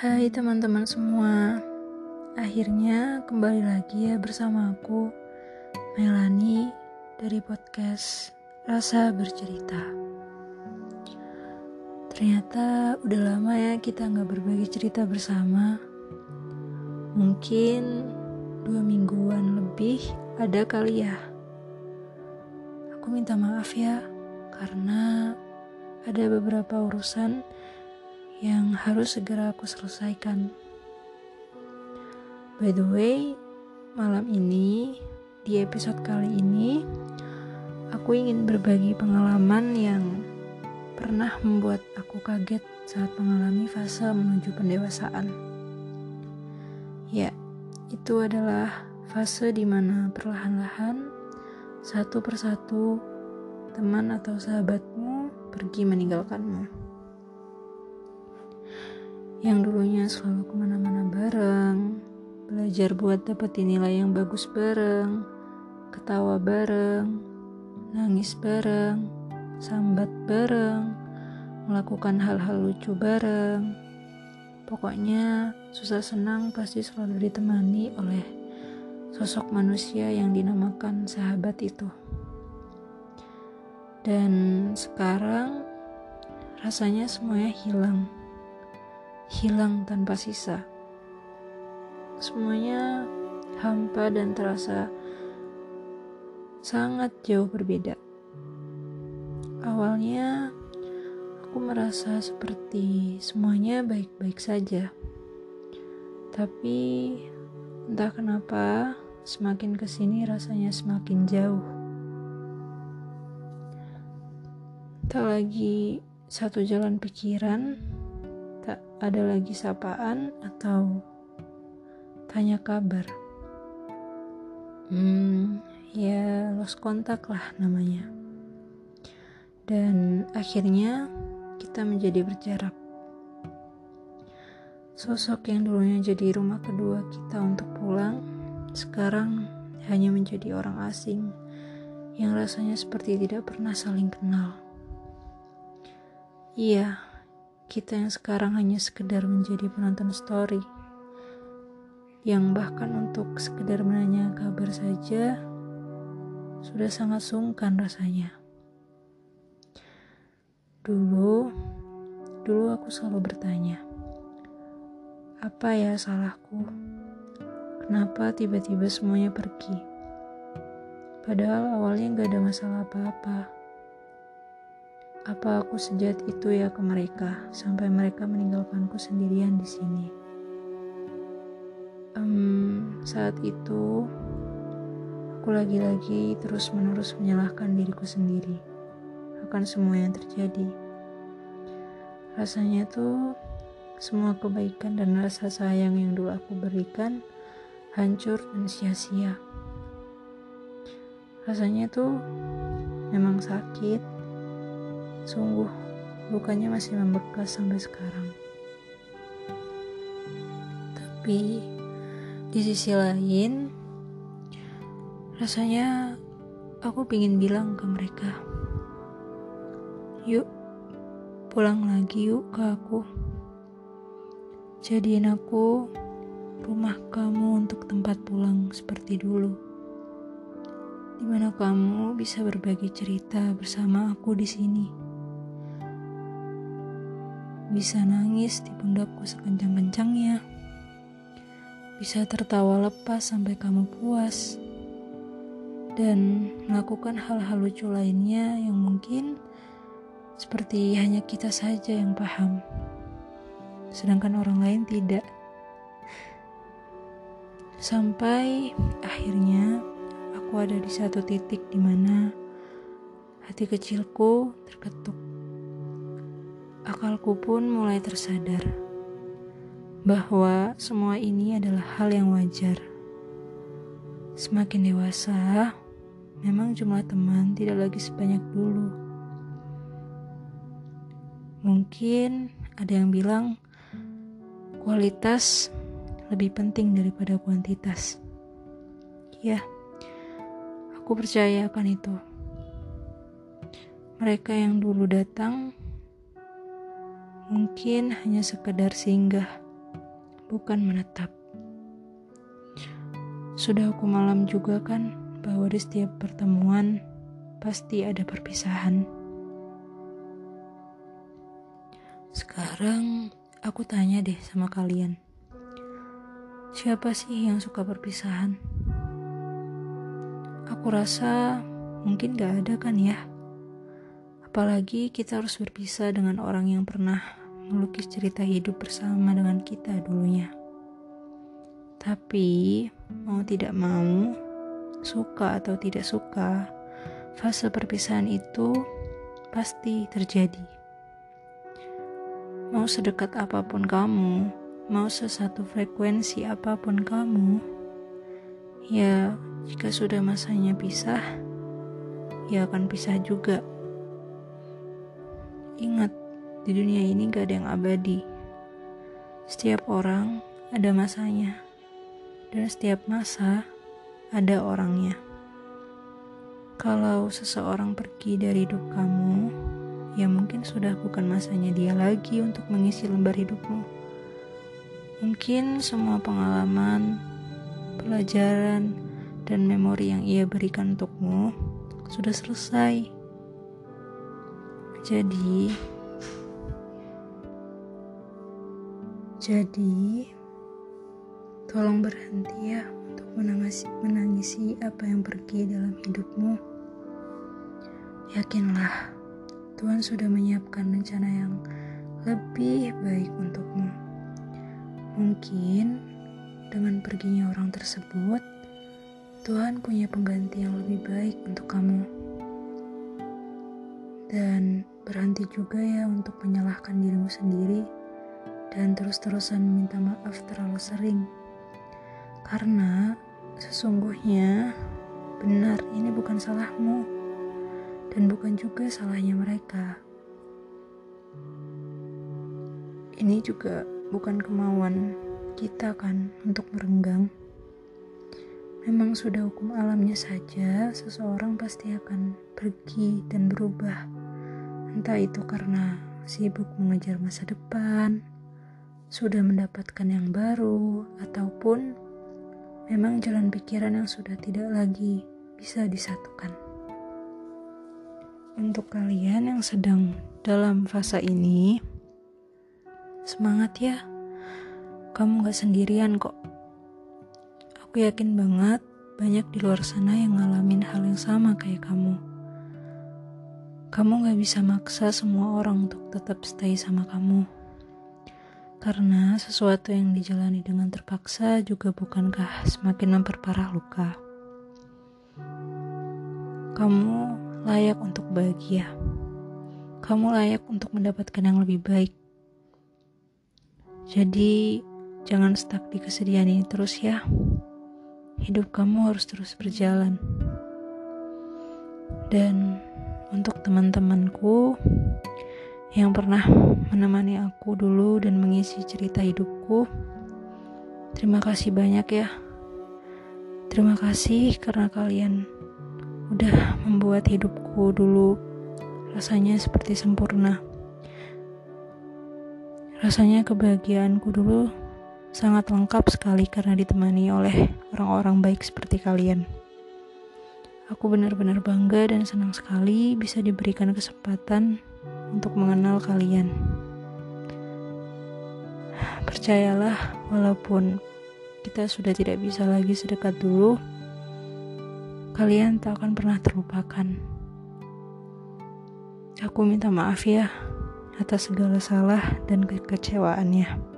Hai teman-teman semua, akhirnya kembali lagi ya bersama aku, Melani dari podcast Rasa Bercerita. Ternyata udah lama ya kita nggak berbagi cerita bersama. Mungkin dua mingguan lebih ada kali ya. Aku minta maaf ya, karena ada beberapa urusan yang harus segera aku selesaikan. By the way, malam ini, di episode kali ini, aku ingin berbagi pengalaman yang pernah membuat aku kaget saat mengalami fase menuju pendewasaan. Ya, itu adalah fase di mana perlahan-lahan, satu persatu, teman atau sahabatmu pergi meninggalkanmu yang dulunya selalu ke mana-mana bareng, belajar buat dapetin nilai yang bagus bareng, ketawa bareng, nangis bareng, sambat bareng, melakukan hal-hal lucu bareng. Pokoknya susah senang pasti selalu ditemani oleh sosok manusia yang dinamakan sahabat itu. Dan sekarang rasanya semuanya hilang hilang tanpa sisa. Semuanya hampa dan terasa sangat jauh berbeda. Awalnya aku merasa seperti semuanya baik-baik saja. Tapi entah kenapa semakin ke sini rasanya semakin jauh. Tak lagi satu jalan pikiran, tak ada lagi sapaan atau tanya kabar. Hmm, ya lost kontak lah namanya. Dan akhirnya kita menjadi berjarak. Sosok yang dulunya jadi rumah kedua kita untuk pulang, sekarang hanya menjadi orang asing yang rasanya seperti tidak pernah saling kenal. Iya, kita yang sekarang hanya sekedar menjadi penonton story yang bahkan untuk sekedar menanya kabar saja sudah sangat sungkan rasanya. Dulu, dulu aku selalu bertanya, apa ya salahku? Kenapa tiba-tiba semuanya pergi? Padahal awalnya gak ada masalah apa-apa. Apa aku sejat itu ya ke mereka sampai mereka meninggalkanku sendirian di sini? Um, saat itu aku lagi-lagi terus-menerus menyalahkan diriku sendiri akan semua yang terjadi. Rasanya tuh semua kebaikan dan rasa sayang yang dulu aku berikan hancur dan sia-sia. Rasanya tuh memang sakit, Sungguh, lukanya masih membekas sampai sekarang. Tapi di sisi lain, rasanya aku ingin bilang ke mereka, "Yuk, pulang lagi yuk ke aku. Jadiin aku rumah kamu untuk tempat pulang seperti dulu." di mana kamu bisa berbagi cerita bersama aku di sini bisa nangis di pundakku sekencang-kencangnya, bisa tertawa lepas sampai kamu puas, dan melakukan hal-hal lucu lainnya yang mungkin seperti hanya kita saja yang paham, sedangkan orang lain tidak. Sampai akhirnya aku ada di satu titik di mana hati kecilku terketuk akalku pun mulai tersadar bahwa semua ini adalah hal yang wajar. Semakin dewasa, memang jumlah teman tidak lagi sebanyak dulu. Mungkin ada yang bilang kualitas lebih penting daripada kuantitas. Ya, aku percaya akan itu. Mereka yang dulu datang mungkin hanya sekedar singgah bukan menetap. Sudah aku malam juga kan bahwa di setiap pertemuan pasti ada perpisahan. Sekarang aku tanya deh sama kalian. Siapa sih yang suka perpisahan? Aku rasa mungkin gak ada kan ya. Apalagi kita harus berpisah dengan orang yang pernah melukis cerita hidup bersama dengan kita dulunya. Tapi mau tidak mau, suka atau tidak suka, fase perpisahan itu pasti terjadi. Mau sedekat apa pun kamu, mau sesatu frekuensi apa pun kamu, ya jika sudah masanya pisah, ya akan pisah juga. Ingat, di dunia ini gak ada yang abadi. Setiap orang ada masanya dan setiap masa ada orangnya. Kalau seseorang pergi dari hidup kamu, ya mungkin sudah bukan masanya dia lagi untuk mengisi lembar hidupmu. Mungkin semua pengalaman, pelajaran, dan memori yang ia berikan untukmu sudah selesai. Jadi, jadi Tolong berhenti ya untuk menangisi, menangisi apa yang pergi dalam hidupmu. Yakinlah, Tuhan sudah menyiapkan rencana yang lebih baik untukmu. Mungkin dengan perginya orang tersebut, Tuhan punya pengganti yang lebih baik untuk kamu. Dan berhenti juga ya untuk menyalahkan dirimu sendiri dan terus-terusan meminta maaf terlalu sering. Karena sesungguhnya benar ini bukan salahmu dan bukan juga salahnya mereka. Ini juga bukan kemauan kita kan untuk merenggang. Memang sudah hukum alamnya saja seseorang pasti akan pergi dan berubah. Entah itu karena sibuk mengejar masa depan, sudah mendapatkan yang baru, ataupun memang jalan pikiran yang sudah tidak lagi bisa disatukan. Untuk kalian yang sedang dalam fase ini, semangat ya. Kamu gak sendirian kok. Aku yakin banget banyak di luar sana yang ngalamin hal yang sama kayak kamu. Kamu gak bisa maksa semua orang untuk tetap stay sama kamu. Karena sesuatu yang dijalani dengan terpaksa juga bukankah semakin memperparah luka. Kamu layak untuk bahagia. Kamu layak untuk mendapatkan yang lebih baik. Jadi, jangan stuck di kesedihan ini terus ya. Hidup kamu harus terus berjalan. Dan untuk teman-temanku, yang pernah menemani aku dulu dan mengisi cerita hidupku. Terima kasih banyak ya. Terima kasih karena kalian udah membuat hidupku dulu rasanya seperti sempurna. Rasanya kebahagiaanku dulu sangat lengkap sekali karena ditemani oleh orang-orang baik seperti kalian. Aku benar-benar bangga dan senang sekali bisa diberikan kesempatan untuk mengenal kalian. Percayalah, walaupun kita sudah tidak bisa lagi sedekat dulu, kalian tak akan pernah terlupakan. Aku minta maaf ya atas segala salah dan kekecewaannya.